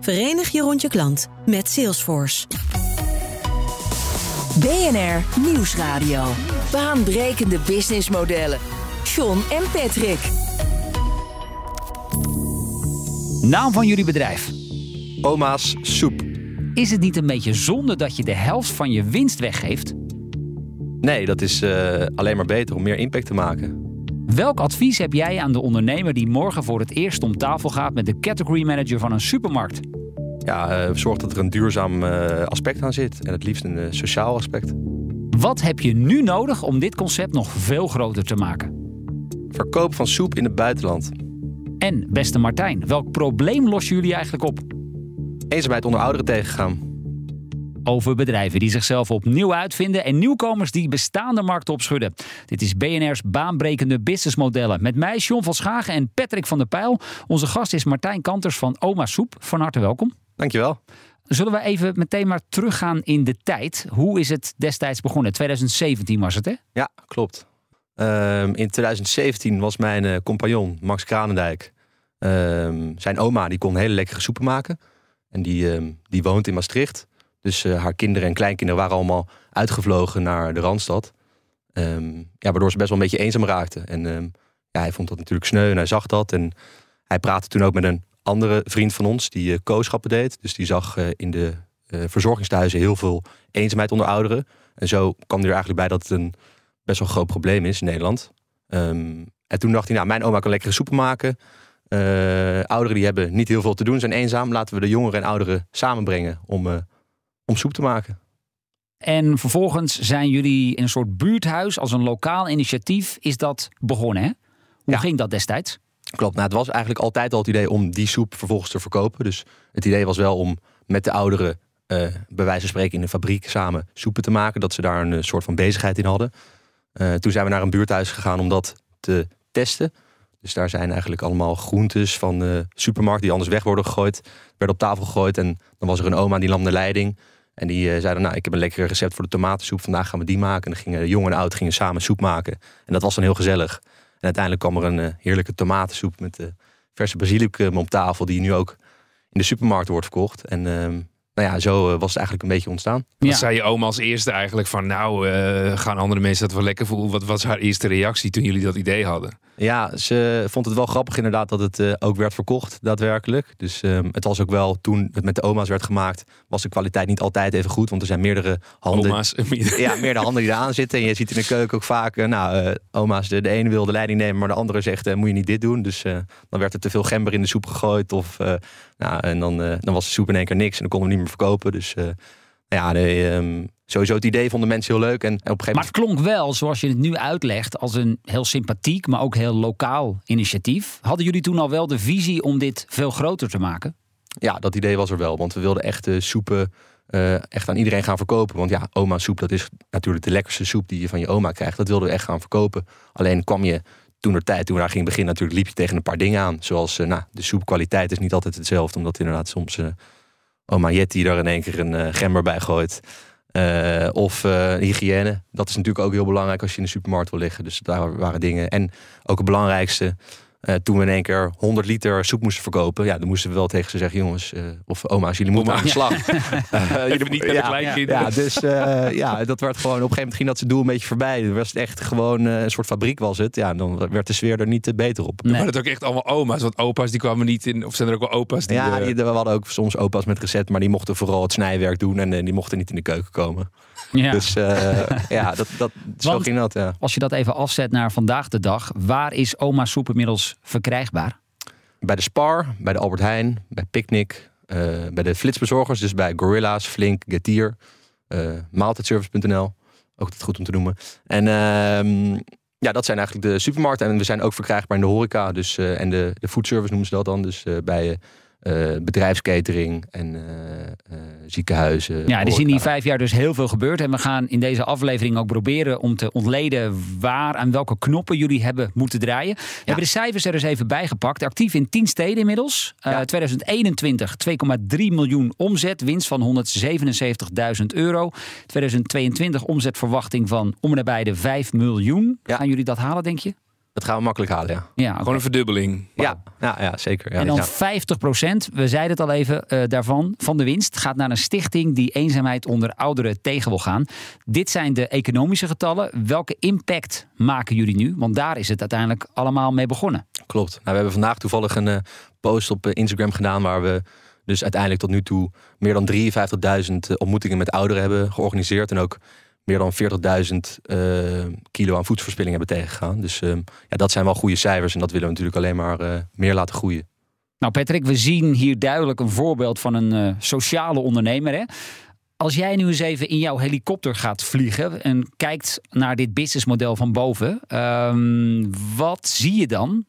Verenig je rond je klant met Salesforce. BNR Nieuwsradio. Baanbrekende businessmodellen. John en Patrick. Naam van jullie bedrijf. Oma's soep. Is het niet een beetje zonde dat je de helft van je winst weggeeft? Nee, dat is uh, alleen maar beter om meer impact te maken. Welk advies heb jij aan de ondernemer die morgen voor het eerst om tafel gaat met de category manager van een supermarkt? Ja, uh, zorg dat er een duurzaam uh, aspect aan zit en het liefst een sociaal aspect. Wat heb je nu nodig om dit concept nog veel groter te maken? Verkoop van soep in het buitenland. En beste Martijn, welk probleem lossen jullie eigenlijk op? Eenzaamheid onder ouderen tegengaan. Over bedrijven die zichzelf opnieuw uitvinden en nieuwkomers die bestaande markten opschudden. Dit is BNR's baanbrekende businessmodellen. Met mij John van Schagen en Patrick van der Pijl. Onze gast is Martijn Kanters van Oma Soep. Van harte welkom. Dankjewel. Zullen we even meteen maar teruggaan in de tijd? Hoe is het destijds begonnen? 2017 was het, hè? Ja, klopt. Um, in 2017 was mijn uh, compagnon Max Kranendijk. Um, zijn oma die kon hele lekkere soepen maken. En die, um, die woont in Maastricht. Dus uh, haar kinderen en kleinkinderen waren allemaal uitgevlogen naar de Randstad. ja, waardoor ze best wel een beetje eenzaam raakte. En ja, hij vond dat natuurlijk sneu en hij zag dat. En hij praatte toen ook met een andere vriend van ons die uh, kooschappen deed. Dus die zag uh, in de uh, verzorgingstehuizen heel veel eenzaamheid onder ouderen. En zo kwam hij er eigenlijk bij dat het een best wel groot probleem is in Nederland. Um, en toen dacht hij, nou, mijn oma kan lekkere soepen maken. ouderen die hebben niet heel veel te doen, zijn eenzaam. Laten we de jongeren en ouderen samenbrengen om, om soep te maken. En vervolgens zijn jullie in een soort buurthuis als een lokaal initiatief. Is dat begonnen, hè? Hoe Ja. ging dat destijds? Klopt, nou, het was eigenlijk altijd al het idee om die soep vervolgens te verkopen. Dus het idee was wel om met de ouderen, eh, bij wijze van spreken in de fabriek, samen soepen te maken. Dat ze daar een eh, soort van bezigheid in hadden. Eh, toen zijn we naar een buurthuis gegaan om dat te testen. Dus daar zijn eigenlijk allemaal groentes van de supermarkt die anders weg worden gegooid. Werden op tafel gegooid en dan was er een oma die nam de leiding. En die eh, zeiden, nou, ik heb een lekker recept voor de tomatensoep. Vandaag gaan we die maken. En dan gingen jong en oud gingen samen soep maken. En dat was dan heel gezellig. En uiteindelijk kwam er een eh, heerlijke tomatensoep met eh, verse basilicum op tafel, die nu ook in de supermarkt wordt verkocht. En ehm, nou ja, zo eh, was het eigenlijk een beetje ontstaan. Wat zei je oma als eerste eigenlijk van, nou, eh, gaan andere mensen dat wel lekker voelen? Wat was haar eerste reactie toen jullie dat idee hadden? Ja, ze vond het wel grappig inderdaad dat het eh, ook werd verkocht, daadwerkelijk. Dus ehm, het was ook wel, toen het met de oma's werd gemaakt, was de kwaliteit niet altijd even goed. Want er zijn meerdere handen. Oma's. Ja, meerdere handen die eraan zitten. En je ziet in de keuken ook vaak, nou, eh, oma's, de, de ene wil de leiding nemen, maar de andere zegt, moet je niet dit doen. Dus eh, dan werd er te veel gember in de soep gegooid. Of, eh, nou, en dan, eh, dan was de soep in één keer niks en dan konden we niet meer verkopen. Dus eh, ja, nee, ehm, sowieso het idee vonden mensen heel leuk. En op een gegeven Maar het klonk wel, zoals je het nu uitlegt, als een heel sympathiek, maar ook heel lokaal initiatief. Hadden jullie toen al wel de visie om dit veel groter te maken? Ja, dat idee was er wel. Want we wilden echt de soepen eh, echt aan iedereen gaan verkopen. Want ja, oma soep, dat is natuurlijk de lekkerste soep die je van je oma krijgt. Dat wilden we echt gaan verkopen. Alleen kwam je toen er tijd, toen we daar ging beginnen, natuurlijk liep je tegen een paar dingen aan. Zoals, eh, nou, de soepkwaliteit is niet altijd hetzelfde. Omdat inderdaad soms oma Jetty daar in één keer een eh, gember bij gooit. Eh, of eh, hygiëne. Dat is natuurlijk ook heel belangrijk als je in de supermarkt wil liggen. Dus daar waren dingen. En ook het belangrijkste, eh, toen we in één keer 100 liter soep moesten verkopen, ja, dan moesten we wel tegen ze zeggen: jongens, eh, of oma's, jullie moeten aan de slag. Eh, Even niet met de ja, kleinkinderen. ja, dus eh, ja, dat werd gewoon op een gegeven moment ging dat zijn doel een beetje voorbij. Het was echt gewoon eh, een soort fabriek was het. Ja, dan werd de sfeer er niet eh, beter op. Nee. Maar het ook echt allemaal oma's, want opa's die kwamen niet in, of zijn er ook wel opa's die... ja, eh, die, we hadden ook soms opa's met recept, maar die mochten vooral het snijwerk doen en eh, die mochten niet in de keuken komen. Ja. Dus eh, ja, dat, dat, zo Want- ging dat. Ja. Als je dat even afzet naar vandaag de dag, waar is oma soep inmiddels verkrijgbaar? Bij de Spar, bij de Albert Heijn, bij Picnic, eh, bij de flitsbezorgers, dus bij Gorilla's, Flink, Getir, eh maaltijdservice.nl. Ook het goed om te noemen. En ehm, ja, dat zijn eigenlijk de supermarkten. En we zijn ook verkrijgbaar in de horeca. Dus, eh, en de, de foodservice noemen ze dat dan. Dus bij eh, bedrijfskatering en eh, eh, ziekenhuizen. Ja, er is in die vijf jaar dus heel veel gebeurd. En we gaan in deze aflevering ook proberen om te ontleden waar aan welke knoppen jullie hebben moeten draaien. We hebben de cijfers er dus even bijgepakt. Actief in 10 steden inmiddels. Eh, Ja. 2021 2,3 miljoen omzet, winst van 177.000 euro. 2022 omzetverwachting van om en nabij de 5 miljoen. Ja. Gaan jullie dat halen, denk je? Dat gaan we makkelijk halen, ja. Ja. Gewoon een verdubbeling. Ja, ja, ja, zeker. Ja, en dan ja. 50% we zeiden het al even eh, daarvan, van de winst gaat naar een stichting die eenzaamheid onder ouderen tegen wil gaan. Dit zijn de economische getallen. Welke impact maken jullie nu? Want daar is het uiteindelijk allemaal mee begonnen. Klopt. Nou, we hebben vandaag toevallig een eh, post op eh, Instagram gedaan waar we dus uiteindelijk tot nu toe meer dan 53.000 eh, ontmoetingen met ouderen hebben georganiseerd en ook meer dan 40.000 eh, kilo aan voedselverspilling hebben tegengegaan. Dus ehm, ja, dat zijn wel goede cijfers en dat willen we natuurlijk alleen maar eh, meer laten groeien. Nou Patrick, we zien hier duidelijk een voorbeeld van een eh, sociale ondernemer. Hè? Als jij nu eens even in jouw helikopter gaat vliegen en kijkt naar dit businessmodel van boven, ehm, wat zie je dan?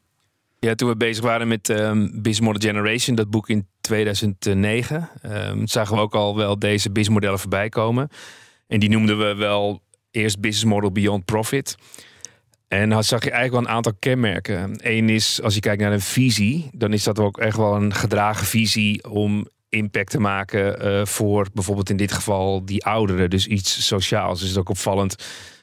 Ja, toen we bezig waren met ehm Business Model Generation, dat boek in 2009, ehm, zagen we ook al wel deze businessmodellen voorbij komen. En die noemden we wel eerst Business Model Beyond Profit. En dan zag je eigenlijk wel een aantal kenmerken. Eén is, als je kijkt naar een visie, dan is dat ook echt wel een gedragen visie om impact te maken eh, voor bijvoorbeeld in dit geval die ouderen. Dus iets sociaals. Dus is ook opvallend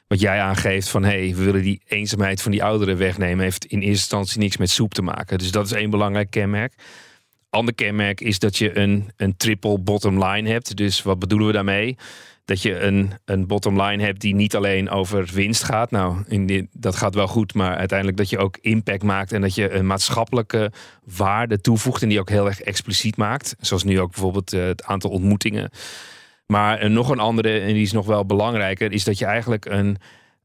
wat jij aangeeft van hé, hey, we willen die eenzaamheid van die ouderen wegnemen. Heeft in eerste instantie niks met soep te maken. Dus dat is één belangrijk kenmerk. Ander kenmerk is dat je een, een triple bottom line hebt. Dus wat bedoelen we daarmee? Dat je een, een bottom line hebt die niet alleen over winst gaat. Nou, in dat gaat wel goed, maar uiteindelijk dat je ook impact maakt en dat je een maatschappelijke waarde toevoegt en die ook heel erg expliciet maakt. Zoals nu ook bijvoorbeeld eh, het aantal ontmoetingen. Maar eh, nog een andere, en die is nog wel belangrijker, is dat je eigenlijk een,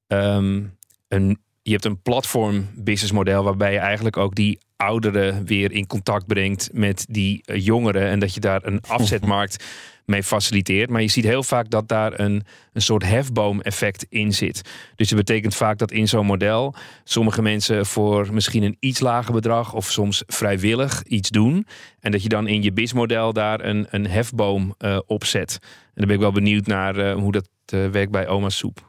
ehm, een je hebt een platform businessmodel waarbij je eigenlijk ook die ouderen weer in contact brengt met die eh, jongeren en dat je daar een afzetmarkt mee faciliteert. Maar je ziet heel vaak dat daar een, een soort hefboom-effect in zit. Dus dat betekent vaak dat in zo'n model sommige mensen voor misschien een iets lager bedrag of soms vrijwillig iets doen. En dat je dan in je BIS-model daar een, een hefboom eh, opzet. En dan ben ik wel benieuwd naar eh, hoe dat werkt bij Oma Soep.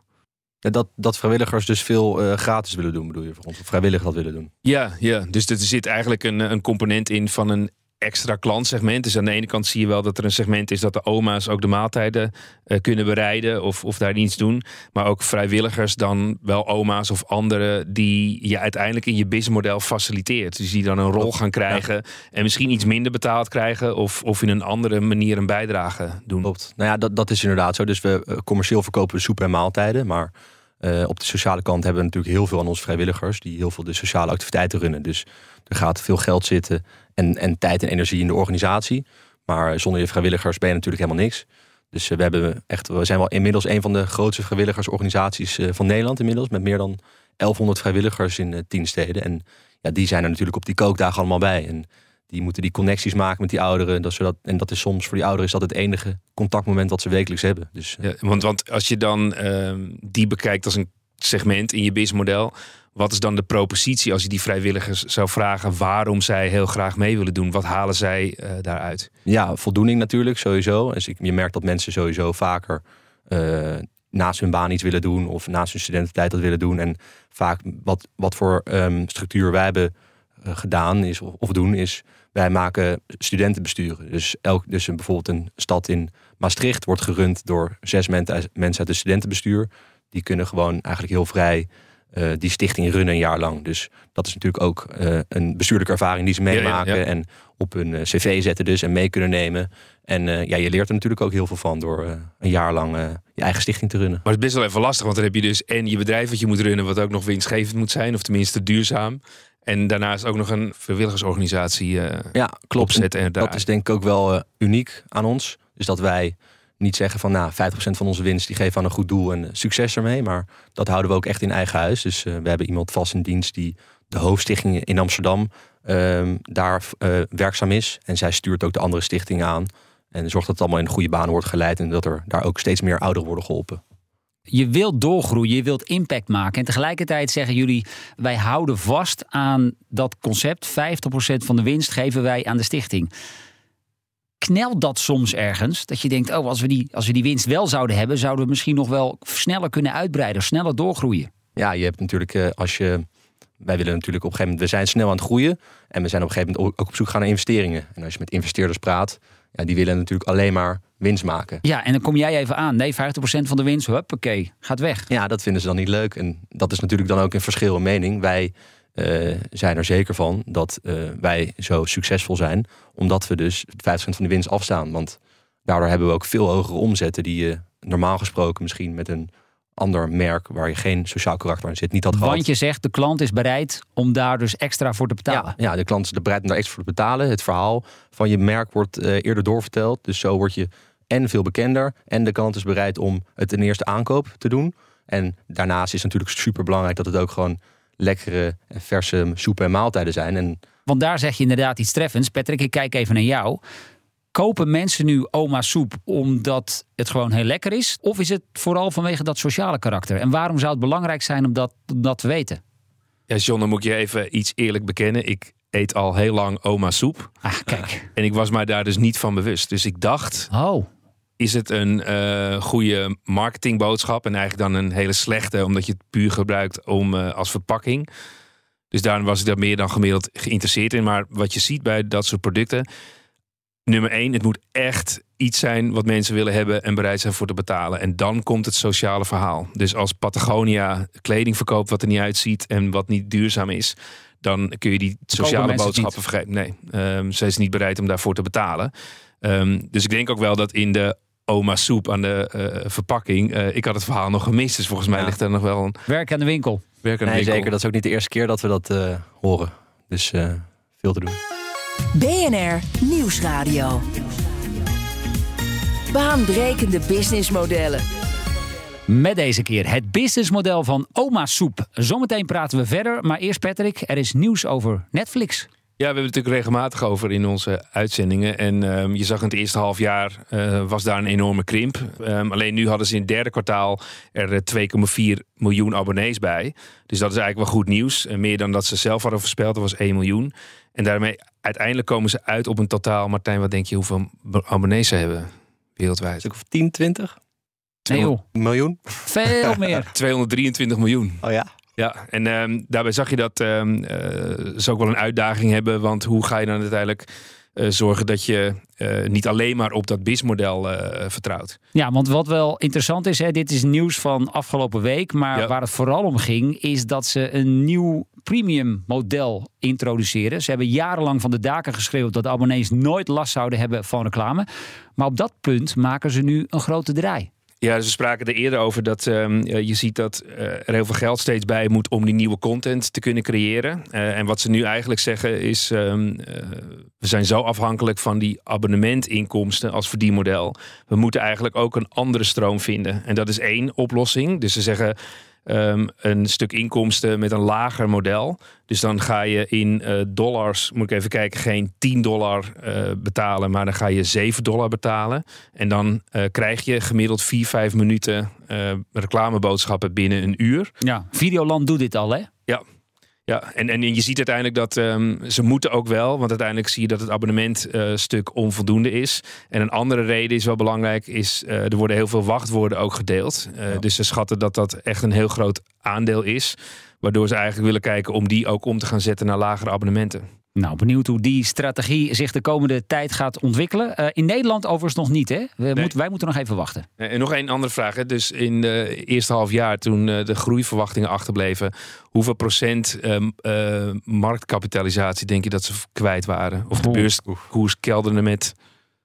Ja, dat, dat vrijwilligers dus veel eh, gratis willen doen, bedoel je voor ons? Of vrijwillig dat willen doen. Ja, ja. dus er zit eigenlijk een, een component in van een extra klantsegment. Dus aan de ene kant zie je wel dat er een segment is dat de oma's ook de maaltijden eh, kunnen bereiden of, of daar iets doen. Maar ook vrijwilligers dan wel oma's of anderen die je uiteindelijk in je businessmodel faciliteert. Dus die dan een rol gaan krijgen en misschien iets minder betaald krijgen of, of in een andere manier een bijdrage doen. Klopt. Nou ja, dat, dat is inderdaad zo. Dus we eh, commercieel verkopen we soep en maaltijden. Maar eh, op de sociale kant hebben we natuurlijk heel veel aan onze vrijwilligers. Die heel veel de sociale activiteiten runnen. Dus er gaat veel geld zitten en, en tijd en energie in de organisatie. Maar zonder je vrijwilligers ben je natuurlijk helemaal niks. Dus eh, we, hebben echt, we zijn wel inmiddels een van de grootste vrijwilligersorganisaties eh, van Nederland inmiddels. Met meer dan 1100 vrijwilligers in eh, 10 steden. En ja, die zijn er natuurlijk op die kookdagen allemaal bij. En die moeten die connecties maken met die ouderen. Dat, zodat, en dat is soms voor die ouderen is dat het enige contactmoment wat ze wekelijks hebben. Dus Ja, want, want als je dan ehm, die bekijkt als een segment in je businessmodel, wat is dan de propositie als je die vrijwilligers zou vragen waarom zij heel graag mee willen doen? Wat halen zij eh, daaruit? ja, voldoening natuurlijk sowieso. Dus je merkt dat mensen sowieso vaker eh, naast hun baan iets willen doen. Of naast hun studententijd dat willen doen. En vaak wat, wat voor ehm, structuur wij hebben eh, gedaan is, of, doen is... Wij maken studentenbesturen. Dus, elk, dus een, bijvoorbeeld een stad in Maastricht wordt gerund door zes men- mensen uit het studentenbestuur. Die kunnen gewoon eigenlijk heel vrij eh, die stichting runnen een jaar lang. Dus dat is natuurlijk ook eh, een bestuurlijke ervaring die ze ja, meemaken. ja. En op hun eh, cv zetten dus en mee kunnen nemen. En ja, je leert er natuurlijk ook heel veel van door een jaar lang je eigen stichting te runnen. Maar het is best wel even lastig, want dan heb je dus en je bedrijf wat je moet runnen, wat ook nog winstgevend moet zijn, of tenminste duurzaam. En daarnaast ook nog een vrijwilligersorganisatie Ja, klopt. opzetten. En dat is denk ik ook wel uniek aan ons. Dus dat wij niet zeggen van nou, 50% van onze winst die geven aan een goed doel en eh, succes ermee. Maar dat houden we ook echt in eigen huis. Dus eh, we hebben iemand vast in dienst die de hoofdstichting in Amsterdam ehm, daar eh, werkzaam is. En zij stuurt ook de andere stichtingen aan. En zorgt dat het allemaal in de goede baan wordt geleid. En dat er daar ook steeds meer ouderen worden geholpen. Je wilt doorgroeien, je wilt impact maken. En tegelijkertijd zeggen jullie, wij houden vast aan dat concept. 50% van de winst geven wij aan de stichting. Knelt dat soms ergens? Dat je denkt, oh, als we, die, als we die winst wel zouden hebben, zouden we misschien nog wel sneller kunnen uitbreiden, sneller doorgroeien. Ja, je hebt natuurlijk eh, als je. Wij willen natuurlijk op een gegeven moment. We zijn snel aan het groeien. En we zijn op een gegeven moment ook op zoek gaan naar investeringen. En als je met investeerders praat, ja, die willen natuurlijk alleen maar winst maken. Ja, en dan kom jij even aan. Nee, 50% van de winst, huppakee, gaat weg. Ja, dat vinden ze dan niet leuk. En dat is natuurlijk dan ook een verschil in mening. Wij uh, zijn er zeker van dat uh, wij zo succesvol zijn, omdat we dus 50% van de winst afstaan. Want daardoor hebben we ook veel hogere omzetten die je normaal gesproken misschien met een ander merk waar je geen sociaal karakter in zit niet had gehad. Want je zegt de klant is bereid om daar dus extra voor te betalen. Ja, ja de klant is bereid om daar extra voor te betalen. Het verhaal van je merk wordt uh, eerder doorverteld. Dus zo word je en veel bekender en de klant is bereid om het ten eerste aankoop te doen. En daarnaast is het natuurlijk super belangrijk dat het ook gewoon lekkere en verse soepen en maaltijden zijn. En Want daar zeg je inderdaad iets treffends. Patrick, ik kijk even naar jou. Kopen mensen nu oma soep omdat het gewoon heel lekker is? Of is het vooral vanwege dat sociale karakter? En waarom zou het belangrijk zijn om dat, om dat te weten? Ja, John, dan moet ik je even iets eerlijk bekennen. Ik eet al heel lang oma soep. Ah, kijk. En ik was mij daar dus niet van bewust. Dus ik dacht, Oh, is het een uh, goede marketingboodschap en eigenlijk dan een hele slechte, omdat je het puur gebruikt om uh, als verpakking. Dus daarom was ik daar meer dan gemiddeld geïnteresseerd in. Maar wat je ziet bij dat soort producten, nummer één, het moet echt iets zijn wat mensen willen hebben en bereid zijn voor te betalen. En dan komt het sociale verhaal. Dus als Patagonia kleding verkoopt wat er niet uitziet en wat niet duurzaam is, dan kun je die sociale boodschappen vergeten. Nee, um, zij is niet bereid om daarvoor te betalen. Um, dus ik denk ook wel dat in de oma soep aan de uh, verpakking. Uh, ik had het verhaal nog gemist, dus volgens mij ja. ligt er nog wel een... Werk aan de winkel. Werk aan nee, de winkel. zeker. Dat is ook niet de eerste keer dat we dat uh, horen. Dus veel te doen. BNR Nieuwsradio. Baanbrekende businessmodellen. Met deze keer het businessmodel van Oma Soep. Zometeen praten we verder, maar eerst Patrick, er is nieuws over Netflix. Ja, we hebben het natuurlijk regelmatig over in onze uitzendingen. En um, je zag in het eerste half jaar uh, was daar een enorme krimp. Um, alleen nu hadden ze in het derde kwartaal er 2,4 miljoen abonnees bij. Dus dat is eigenlijk wel goed nieuws. Uh, meer dan dat ze zelf hadden voorspeld, dat was 1 miljoen. En daarmee uiteindelijk komen ze uit op een totaal. Martijn, wat denk je hoeveel abonnees ze hebben wereldwijd? Of 10, 20? Nee, miljoen? Veel meer. 223 miljoen. Oh ja. Ja, en um, daarbij zag je dat um, uh, ze ook wel een uitdaging hebben. Want hoe ga je dan uiteindelijk uh, zorgen dat je uh, niet alleen maar op dat BIS-model vertrouwt? Ja, want wat wel interessant is, hè, dit is nieuws van afgelopen week. Maar ja. waar het vooral om ging, is dat ze een nieuw premium model introduceren. Ze hebben jarenlang van de daken geschreeuwd dat abonnees nooit last zouden hebben van reclame. Maar op dat punt maken ze nu een grote draai. Ja, dus we spraken er eerder over dat um, je ziet dat uh, er heel veel geld steeds bij moet om die nieuwe content te kunnen creëren. Uh, en wat ze nu eigenlijk zeggen is, uh, we zijn zo afhankelijk van die abonnementinkomsten als verdienmodel. We moeten eigenlijk ook een andere stroom vinden. En dat is één oplossing. Dus ze zeggen, Um, een stuk inkomsten met een lager model. Dus dan ga je in uh, dollars, moet ik even kijken, geen 10 dollar uh, betalen, maar dan ga je 7 dollar betalen. En dan uh, krijg je gemiddeld 4, 5 minuten reclameboodschappen binnen een uur. Ja, Videoland doet dit al, hè? Ja. Ja, en, en je ziet uiteindelijk dat um, ze moeten ook wel, want uiteindelijk zie je dat het abonnementstuk uh, onvoldoende is. En een andere reden is wel belangrijk, is uh, er worden heel veel wachtwoorden ook gedeeld. Uh, ja. Dus ze schatten dat dat echt een heel groot aandeel is. Waardoor ze eigenlijk willen kijken om die ook om te gaan zetten naar lagere abonnementen. Nou, benieuwd hoe die strategie zich de komende tijd gaat ontwikkelen. Uh, in Nederland overigens nog niet, hè? We nee. moet, wij moeten nog even wachten. En nog één andere vraag. Hè? Dus in de eerste half jaar, toen uh, de groeiverwachtingen achterbleven... hoeveel procent uh, marktkapitalisatie denk je dat ze kwijt waren? Of de beurskoers kelderde met...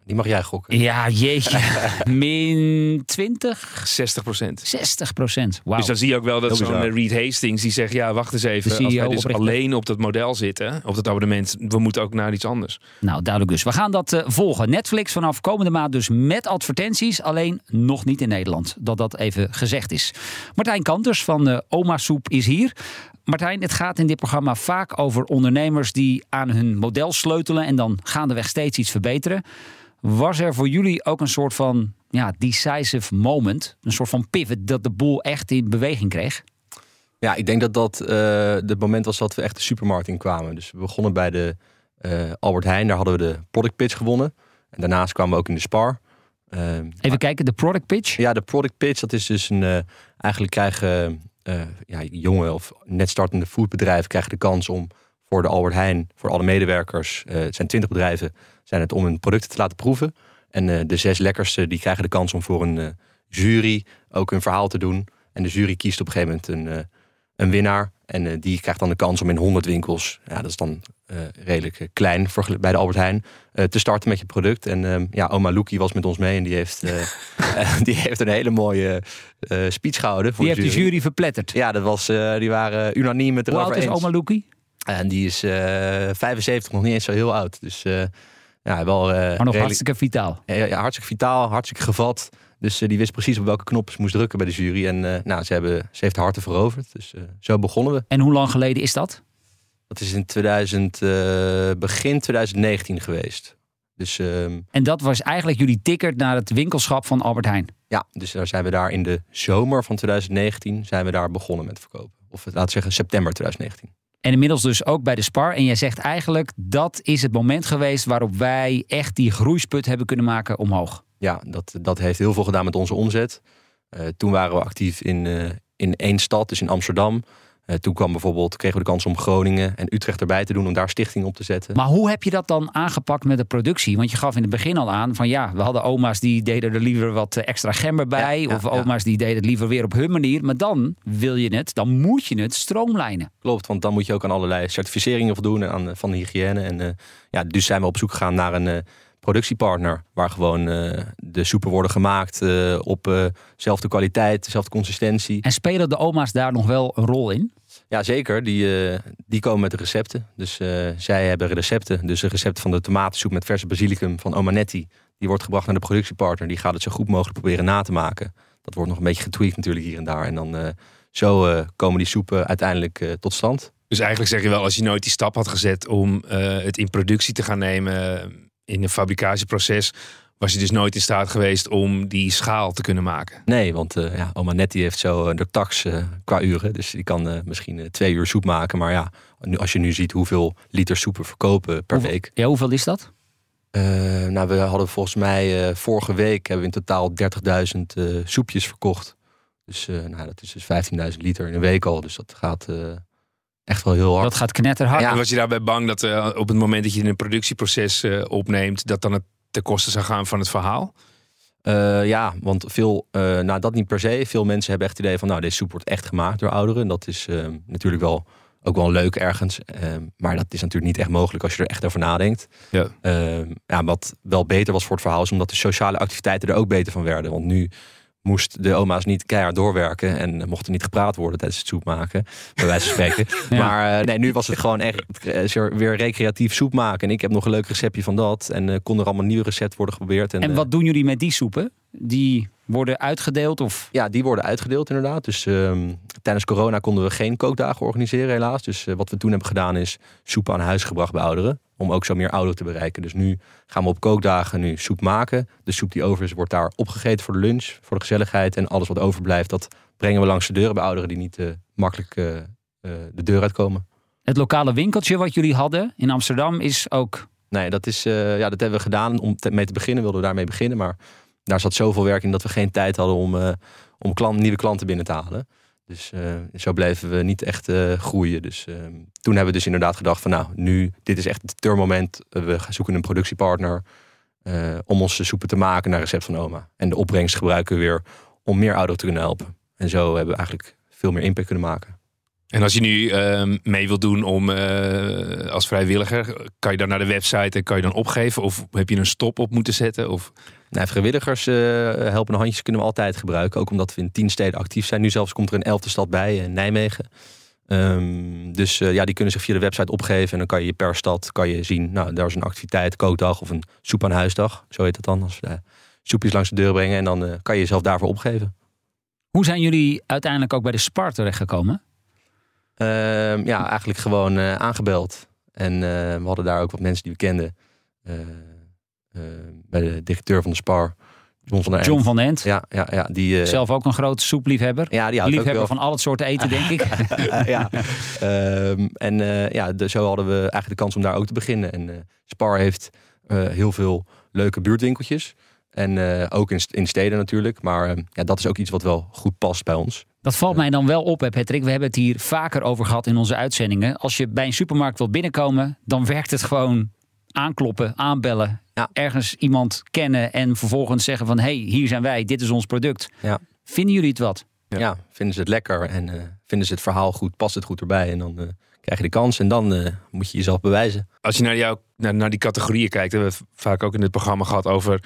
Die mag jij gokken. Ja, jeetje. Min 20? 60 procent. 60 procent. Wow. Dus dan zie je ook wel dat zo'n Reed Hastings die zegt... ja, wacht eens even. Als wij dus alleen op dat model zitten, op dat abonnement... we moeten ook naar iets anders. Nou, duidelijk dus. We gaan dat uh, volgen. Netflix vanaf komende maand dus met advertenties. Alleen nog niet in Nederland. Dat dat even gezegd is. Martijn Kanters van uh, Oma Soep is hier. Martijn, het gaat in dit programma vaak over ondernemers... die aan hun model sleutelen... en dan gaandeweg steeds iets verbeteren... Was er voor jullie ook een soort van ja, decisive moment, een soort van pivot, dat de boel echt in beweging kreeg? Ja, ik denk dat dat uh, het moment was dat we echt de supermarkt in kwamen. Dus we begonnen bij de uh, Albert Heijn, daar hadden we de product pitch gewonnen. En daarnaast kwamen we ook in de Spar. Ehm, Even kijken, de product pitch. ja, de product pitch, dat is dus een. eh, eigenlijk krijgen eh, ja, jonge of net startende foodbedrijven krijgen de kans om voor de Albert Heijn, voor alle medewerkers, eh, het zijn twintig bedrijven, zijn het om hun producten te laten proeven. En eh, de zes lekkerste die krijgen de kans om voor een eh, jury ook hun verhaal te doen. En de jury kiest op een gegeven moment een, eh, een winnaar. En eh, die krijgt dan de kans om in 100 winkels, ja, dat is dan eh, redelijk eh, klein vergel- bij de Albert Heijn, eh, te starten met je product. En ehm, ja, oma Loekie was met ons mee en die heeft, eh, eh, die heeft een hele mooie eh, speech gehouden. Voor Die heeft de jury verpletterd. Ja, dat was, eh, die waren unaniem het Hoe erover oud is eens. oma Loekie? En die is eh 75, nog niet eens zo heel oud. Dus eh, ja, wel eh, Maar nog redelijk- hartstikke vitaal. ja, hartstikke vitaal, hartstikke gevat. Dus eh, die wist precies op welke knop ze moest drukken bij de jury. En eh, nou, ze, hebben, ze heeft de harten veroverd. Dus zo begonnen we. En hoe lang geleden is dat? Dat is in 2000, eh, begin 2019 geweest. Dus ehm, En dat was eigenlijk jullie ticket naar het winkelschap van Albert Heijn. ja, dus daar zijn we daar in de zomer van 2019 zijn we daar begonnen met verkopen. Of laten we zeggen september 2019. En inmiddels dus ook bij de Spar. En jij zegt eigenlijk, dat is het moment geweest waarop wij echt die groeisput hebben kunnen maken omhoog. ja, dat, dat heeft heel veel gedaan met onze omzet. Eh, toen waren we actief in, eh, in één stad, dus in Amsterdam. Eh, toen kwam bijvoorbeeld, kregen we de kans om Groningen en Utrecht erbij te doen, om daar stichting op te zetten. Maar hoe heb je dat dan aangepakt met de productie? Want je gaf in het begin al aan van ja, we hadden oma's die deden er liever wat eh, extra gember bij. Ja, ja, of ja. oma's die deden het liever weer op hun manier. Maar dan wil je het, dan moet je het stroomlijnen. Klopt, want dan moet je ook aan allerlei certificeringen voldoen en aan, eh, van de hygiëne. En ja, dus zijn we op zoek gegaan naar een productiepartner. Waar gewoon eh, de soepen worden gemaakt eh, op eh, dezelfde kwaliteit, dezelfde consistentie. En spelen de oma's daar nog wel een rol in? Ja, zeker. Die, eh, die komen met de recepten. Dus eh, zij hebben recepten. Dus een recept van de tomatensoep met verse basilicum van Omanetti. Die wordt gebracht naar de productiepartner. Die gaat het zo goed mogelijk proberen na te maken. Dat wordt nog een beetje getweakt natuurlijk hier en daar. En dan eh, zo eh, komen die soepen uiteindelijk eh, tot stand. Dus eigenlijk zeg je wel, als je nooit die stap had gezet om eh, het in productie te gaan nemen eh, in een fabricatieproces, was je dus nooit in staat geweest om die schaal te kunnen maken. Nee, want eh ja, Omanetti heeft zo eh, de tax eh, qua uren. Dus die kan eh, misschien twee uur soep maken. Maar ja, nu, als je nu ziet hoeveel liter soep we verkopen per week. Ja, hoeveel is dat? Eh, nou, we hadden volgens mij eh, vorige week hebben we in totaal 30.000 eh, soepjes verkocht. Dus eh, nou, dat is dus 15.000 liter in een week al. Dus dat gaat eh, echt wel heel hard. Dat gaat knetterhard. Ja. En was je daarbij bang dat eh, op het moment dat je een productieproces eh, opneemt, dat dan het ten koste zou gaan van het verhaal? Eh, ja, want veel, eh, nou dat niet per se. Veel mensen hebben echt het idee van, nou deze soep wordt echt gemaakt door ouderen. En dat is natuurlijk wel ook wel leuk ergens. Maar dat is natuurlijk niet echt mogelijk als je er echt over nadenkt. Ja. Ja, wat wel beter was voor het verhaal is omdat de sociale activiteiten er ook beter van werden. Want nu moest de oma's niet keihard doorwerken en mocht er niet gepraat worden tijdens het soep maken, bij wijze van spreken. Ja. Maar eh, nee, nu was het gewoon echt eh, weer recreatief soep maken. En ik heb nog een leuk receptje van dat. En eh, kon er allemaal nieuwe recept worden geprobeerd. En, En wat doen jullie met die soepen? Die worden uitgedeeld of... ja, die worden uitgedeeld inderdaad. Dus ehm, tijdens corona konden we geen kookdagen organiseren helaas. Dus wat we toen hebben gedaan is soep aan huis gebracht bij ouderen. Om ook zo meer ouderen te bereiken. Dus nu gaan we op kookdagen nu soep maken. De soep die over is wordt daar opgegeten voor de lunch. Voor de gezelligheid. En alles wat overblijft dat brengen we langs de deuren bij ouderen die niet eh, makkelijk eh, eh, de deur uitkomen. Het lokale winkeltje wat jullie hadden in Amsterdam is ook... Nee, dat, is, ja, dat hebben we gedaan om te- mee te beginnen. Wilden we daarmee beginnen. Maar daar zat zoveel werk in dat we geen tijd hadden om, om klant, nieuwe klanten binnen te halen. Dus eh, zo bleven we niet echt eh, groeien. Dus eh, toen hebben we dus inderdaad gedacht van nou, nu, dit is echt het turmoment. Uh, we zoeken een productiepartner eh, om onze soepen te maken naar recept van oma. En de opbrengst gebruiken we weer om meer ouderen te kunnen helpen. En zo hebben we eigenlijk veel meer impact kunnen maken. En als je nu ehm, mee wilt doen om eh, als vrijwilliger, kan je dan naar de website en kan je dan opgeven? Of heb je een stop op moeten zetten? Of... Nou, vrijwilligers eh helpende handjes kunnen we altijd gebruiken. Ook omdat we in tien steden actief zijn. Nu zelfs komt er een elfde stad bij, eh, Nijmegen. Ehm, dus eh, ja, die kunnen zich via de website opgeven. En dan kan je per stad kan je zien, nou, daar is een activiteit, kookdag of een soep aan huisdag. Zo heet het dan. Als we soepjes langs de deur brengen. En dan kan je jezelf daarvoor opgeven. Hoe zijn jullie uiteindelijk ook bij de Spar terechtgekomen? Ehm, ja, eigenlijk gewoon aangebeld. En we hadden daar ook wat mensen die we kenden. Eh, bij de directeur van de Spar, John van der End. John van End, Ja, ja, ja, die, eh, zelf ook een grote soepliefhebber. ja, die Liefhebber wel van al het soorten eten, denk ik. ja. Ehm, en eh, ja, de, zo hadden we eigenlijk de kans om daar ook te beginnen. En eh, Spar heeft heel veel leuke buurtwinkeltjes. En ook in, in steden natuurlijk. Maar eh, ja, dat is ook iets wat wel goed past bij ons. Dat valt mij dan wel op, hè, Patrick. We hebben het hier vaker over gehad in onze uitzendingen. Als je bij een supermarkt wilt binnenkomen, dan werkt het gewoon aankloppen, aanbellen. Ja. Ergens iemand kennen en vervolgens zeggen van... hé, hey, hier zijn wij, dit is ons product. Ja. Vinden jullie het wat? Ja. Ja. vinden ze het lekker en eh, vinden ze het verhaal goed, past het goed erbij. En dan eh, krijg je de kans en dan eh, moet je jezelf bewijzen. Als je naar, jou, naar, naar die categorieën kijkt, hebben we vaak ook in het programma gehad over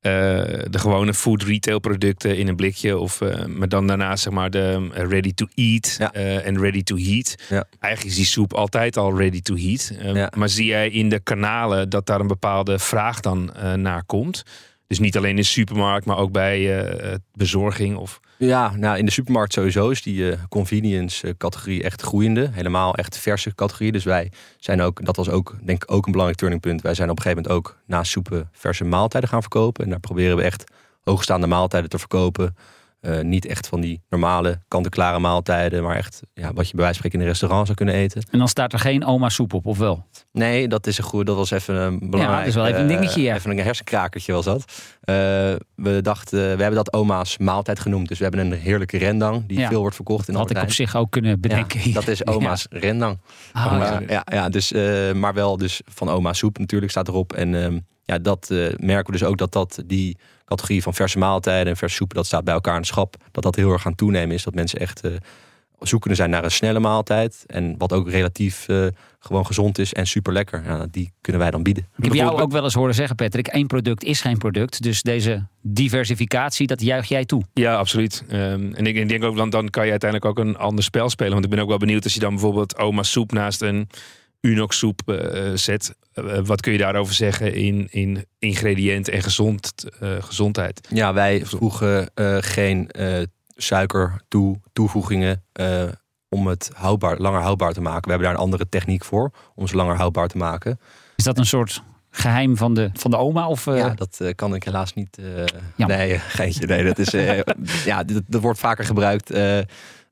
de gewone food retail producten in een blikje. Of, eh, maar dan daarnaast zeg maar de eh, ready to eat Ja. eh, en ready to heat. Ja. Eigenlijk is die soep altijd al ready to heat. Eh, Ja. Maar zie jij in de kanalen dat daar een bepaalde vraag dan eh, naar komt? Dus niet alleen in de supermarkt, maar ook bij eh, bezorging of... Ja, nou in de supermarkt sowieso is die eh, convenience eh, categorie echt groeiende. Helemaal echt verse categorie. Dus wij zijn ook, dat was ook denk ik ook een belangrijk turningpunt. Wij zijn op een gegeven moment ook naast soepen verse maaltijden gaan verkopen. En daar proberen we echt hoogstaande maaltijden te verkopen. Eh, niet echt van die normale kant-en-klare maaltijden, maar echt ja, wat je bij wijze van spreken in een restaurant zou kunnen eten. En dan staat er geen oma soep op, of wel? Nee, dat is een goed. Dat was even een belangrijk. dat is wel even een eh, dingetje, ja. Even een hersenkrakertje was dat. Eh, we dachten, we hebben dat oma's maaltijd genoemd. Dus we hebben een heerlijke rendang die Ja. veel wordt verkocht in Dat had ik op zich ook kunnen bedenken. Ja, dat is oma's rendang. Ah, Oma- ja. ja. Ja, dus, maar wel dus van oma soep natuurlijk staat erop. En ehm, ja, dat eh, merken we dus ook dat, dat die categorie van verse maaltijden en verse soepen, dat staat bij elkaar in het schap. Dat dat heel erg aan toenemen is. Dat mensen echt eh, zoekende zijn naar een snelle maaltijd. En wat ook relatief eh, gewoon gezond is en super lekker. Ja, die kunnen wij dan bieden. Ik heb jou ook wel eens horen zeggen, Patrick, één product is geen product. Dus deze diversificatie, dat juich jij toe. Ja, absoluut. Ehm, en ik, ik denk ook, dan, dan kan je uiteindelijk ook een ander spel spelen. Want ik ben ook wel benieuwd als je dan bijvoorbeeld oma soep naast een Unox soep eh, zet. Eh, wat kun je daarover zeggen in, in ingrediënten en gezond, eh, gezondheid? Ja, wij voegen eh, geen eh, suiker toe, toevoegingen eh, om het houdbaar, langer houdbaar te maken. We hebben daar een andere techniek voor om ze langer houdbaar te maken. Is dat een soort geheim van de, van de oma? Of, eh, ja, dat eh, kan ik helaas niet. eh nee, eh, geintje. Nee, dat is. eh, ja, dat, dat wordt vaker gebruikt. Eh,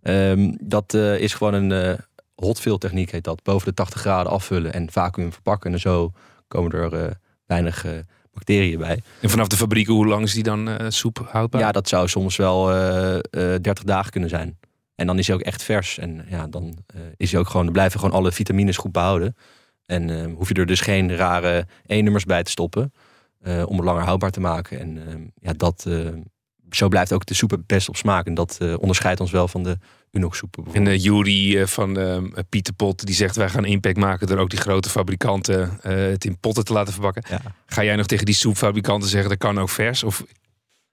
ehm, dat eh, is gewoon een hotfill techniek heet dat. Boven de 80 graden afvullen en vacuüm verpakken. En zo komen er eh, weinig eh, bacteriën bij. En vanaf de fabriek, hoe lang is die dan eh, soep houdbaar? Ja, dat zou soms wel eh eh 30 dagen kunnen zijn. En dan is hij ook echt vers. En ja, dan is hij ook gewoon, dan blijven gewoon alle vitamines goed behouden. En eh, hoef je er dus geen rare E-nummers bij te stoppen. om het langer houdbaar te maken. En eh, ja, dat, zo blijft ook de soep het best op smaak. En dat onderscheidt ons wel van de Soepen En bijvoorbeeld. uh, Jury eh, van eh, Pieter Pot, die zegt wij gaan impact maken door ook die grote fabrikanten eh, het in potten te laten verpakken. Ja. Ga jij nog tegen die soepfabrikanten zeggen dat kan ook vers? Of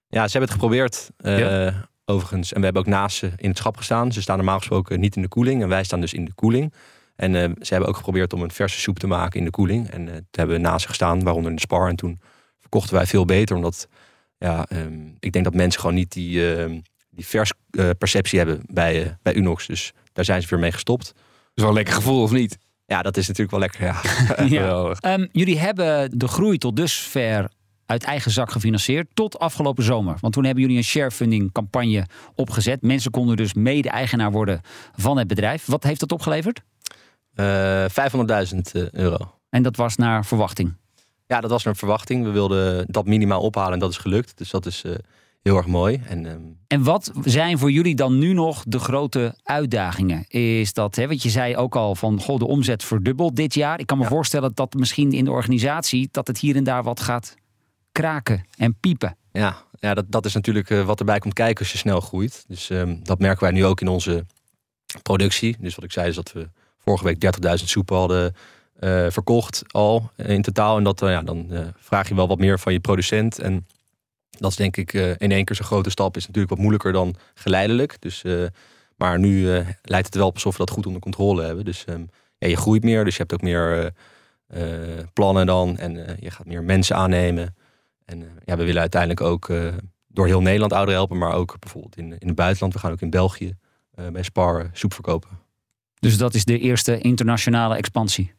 Ja, ze hebben het geprobeerd. eh, Ja. Overigens. En we hebben ook naast ze in het schap gestaan. Ze staan normaal gesproken niet in de koeling. En wij staan dus in de koeling. En eh, ze hebben ook geprobeerd om een verse soep te maken in de koeling. En eh toen hebben we naast ze gestaan, waaronder in de spar. En toen verkochten wij veel beter. Omdat ja, ehm, ik denk dat mensen gewoon niet die, ehm, die vers eh, perceptie hebben bij, eh, bij Unox. Dus daar zijn ze weer mee gestopt. is wel een lekker gevoel of niet? Ja, dat is natuurlijk wel lekker. Ja. Ehm, jullie hebben de groei tot dusver uit eigen zak gefinancierd tot afgelopen zomer. Want toen hebben jullie een sharefunding campagne opgezet. Mensen konden dus mede-eigenaar worden van het bedrijf. Wat heeft dat opgeleverd? Eh, 500.000 eh, euro. En dat was naar verwachting. Ja, dat was een verwachting. We wilden dat minimaal ophalen en dat is gelukt. Dus dat is eh, heel erg mooi. En ehm, En wat zijn voor jullie dan nu nog de grote uitdagingen? Is dat, hè, want je zei ook al van, goh, de omzet verdubbelt dit jaar. Ik kan me Ja. voorstellen dat misschien in de organisatie, dat het hier en daar wat gaat kraken en piepen. Ja, ja dat, dat is natuurlijk eh, wat erbij komt kijken als je snel groeit. Dus ehm, dat merken wij nu ook in onze productie. Dus wat ik zei is dat we vorige week 30.000 soepen hadden eh, verkocht al in totaal. En dat, eh, ja, dan vraag je wel wat meer van je producent. En dat is denk ik eh, in één keer zo'n grote stap. Is natuurlijk wat moeilijker dan geleidelijk. Dus, eh, maar nu eh, lijkt het wel op alsof we dat goed onder controle hebben. Dus ehm, ja, je groeit meer, dus je hebt ook meer plannen dan. En je gaat meer mensen aannemen. En ja, we willen uiteindelijk ook door heel Nederland ouderen helpen, maar ook bijvoorbeeld in, in het buitenland. We gaan ook in België bij Spar soep verkopen. Dus dat is de eerste internationale expansie.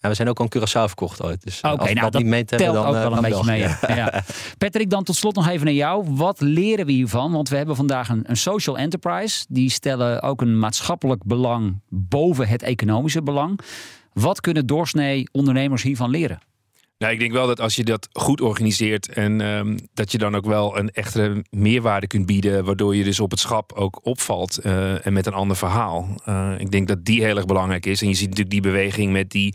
En we zijn ook al in Curaçao verkocht ooit. Dus eh, Oké, als we nou, dat niet meetellen, Telt dan, ook eh, wel een dan beetje mee. Ja. Ja. Patrick, dan tot slot nog even naar jou. Wat leren we hiervan? Want we hebben vandaag een, een social enterprise. Die stellen ook een maatschappelijk belang boven het economische belang. Wat kunnen doorsnee ondernemers hiervan leren? Nou, ik denk wel dat als je dat goed organiseert en ehm, dat je dan ook wel een echte meerwaarde kunt bieden, waardoor je dus op het schap ook opvalt eh, en met een ander verhaal. Uh, ik denk dat die heel erg belangrijk is. En je ziet natuurlijk die beweging met die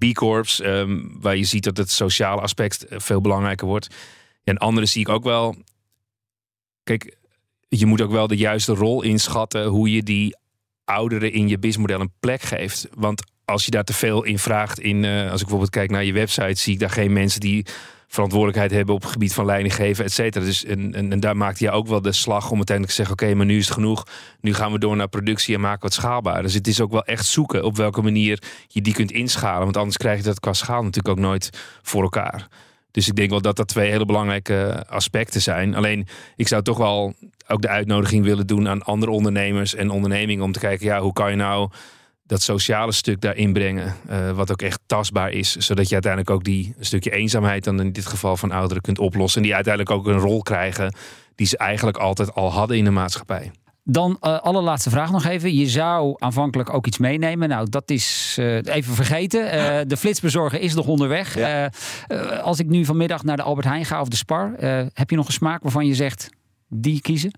B Corps, um, waar je ziet dat het sociale aspect veel belangrijker wordt. En andere zie ik ook wel. Kijk, je moet ook wel de juiste rol inschatten hoe je die ouderen in je businessmodel een plek geeft. Want als je daar te veel in vraagt, in, uh, als ik bijvoorbeeld kijk naar je website, zie ik daar geen mensen die verantwoordelijkheid hebben op het gebied van leiding geven, et cetera. Dus en, en, daar maakt je ook wel de slag om uiteindelijk te zeggen: oké, maar nu is het genoeg. Nu gaan we door naar productie en maken wat schaalbaar. Dus het is ook wel echt zoeken op welke manier je die kunt inschalen. Want anders krijg je dat qua schaal natuurlijk ook nooit voor elkaar. Dus ik denk wel dat dat twee hele belangrijke aspecten zijn. Alleen ik zou toch wel ook de uitnodiging willen doen aan andere ondernemers en ondernemingen om te kijken, ja, hoe kan je nou dat sociale stuk daarin brengen, uh, wat ook echt tastbaar is, zodat je uiteindelijk ook die een stukje eenzaamheid dan in dit geval van ouderen kunt oplossen en die uiteindelijk ook een rol krijgen die ze eigenlijk altijd al hadden in de maatschappij. Dan uh, allerlaatste vraag nog even. Je zou aanvankelijk ook iets meenemen. Nou, dat is uh, even vergeten. Uh, de flitsbezorger is nog onderweg. Ja. als ik nu vanmiddag naar de Albert Heijn ga of de Spar, heb je nog een smaak waarvan je zegt die kiezen?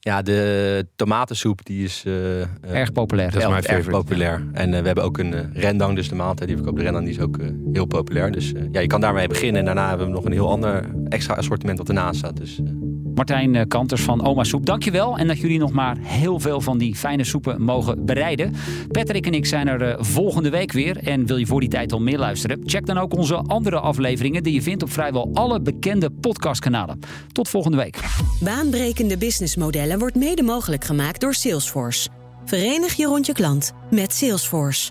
Ja, de tomatensoep die is uh, erg populair. Dat is mijn erg populair. En uh, we hebben ook een uh, rendang, dus de maaltijd die we kopen. De rendang die is ook heel populair. Dus ja, je kan daarmee beginnen. En daarna hebben we nog een heel ander extra assortiment wat ernaast staat. Dus, Martijn Kanters van Oma Soep, dankjewel. En dat jullie nog maar heel veel van die fijne soepen mogen bereiden. Patrick en ik zijn er volgende week weer. En wil je voor die tijd al meer luisteren? Check dan ook onze andere afleveringen die je vindt op vrijwel alle bekende podcastkanalen. Tot volgende week. Baanbrekende businessmodellen wordt mede mogelijk gemaakt door Salesforce. Verenig je rond je klant met Salesforce.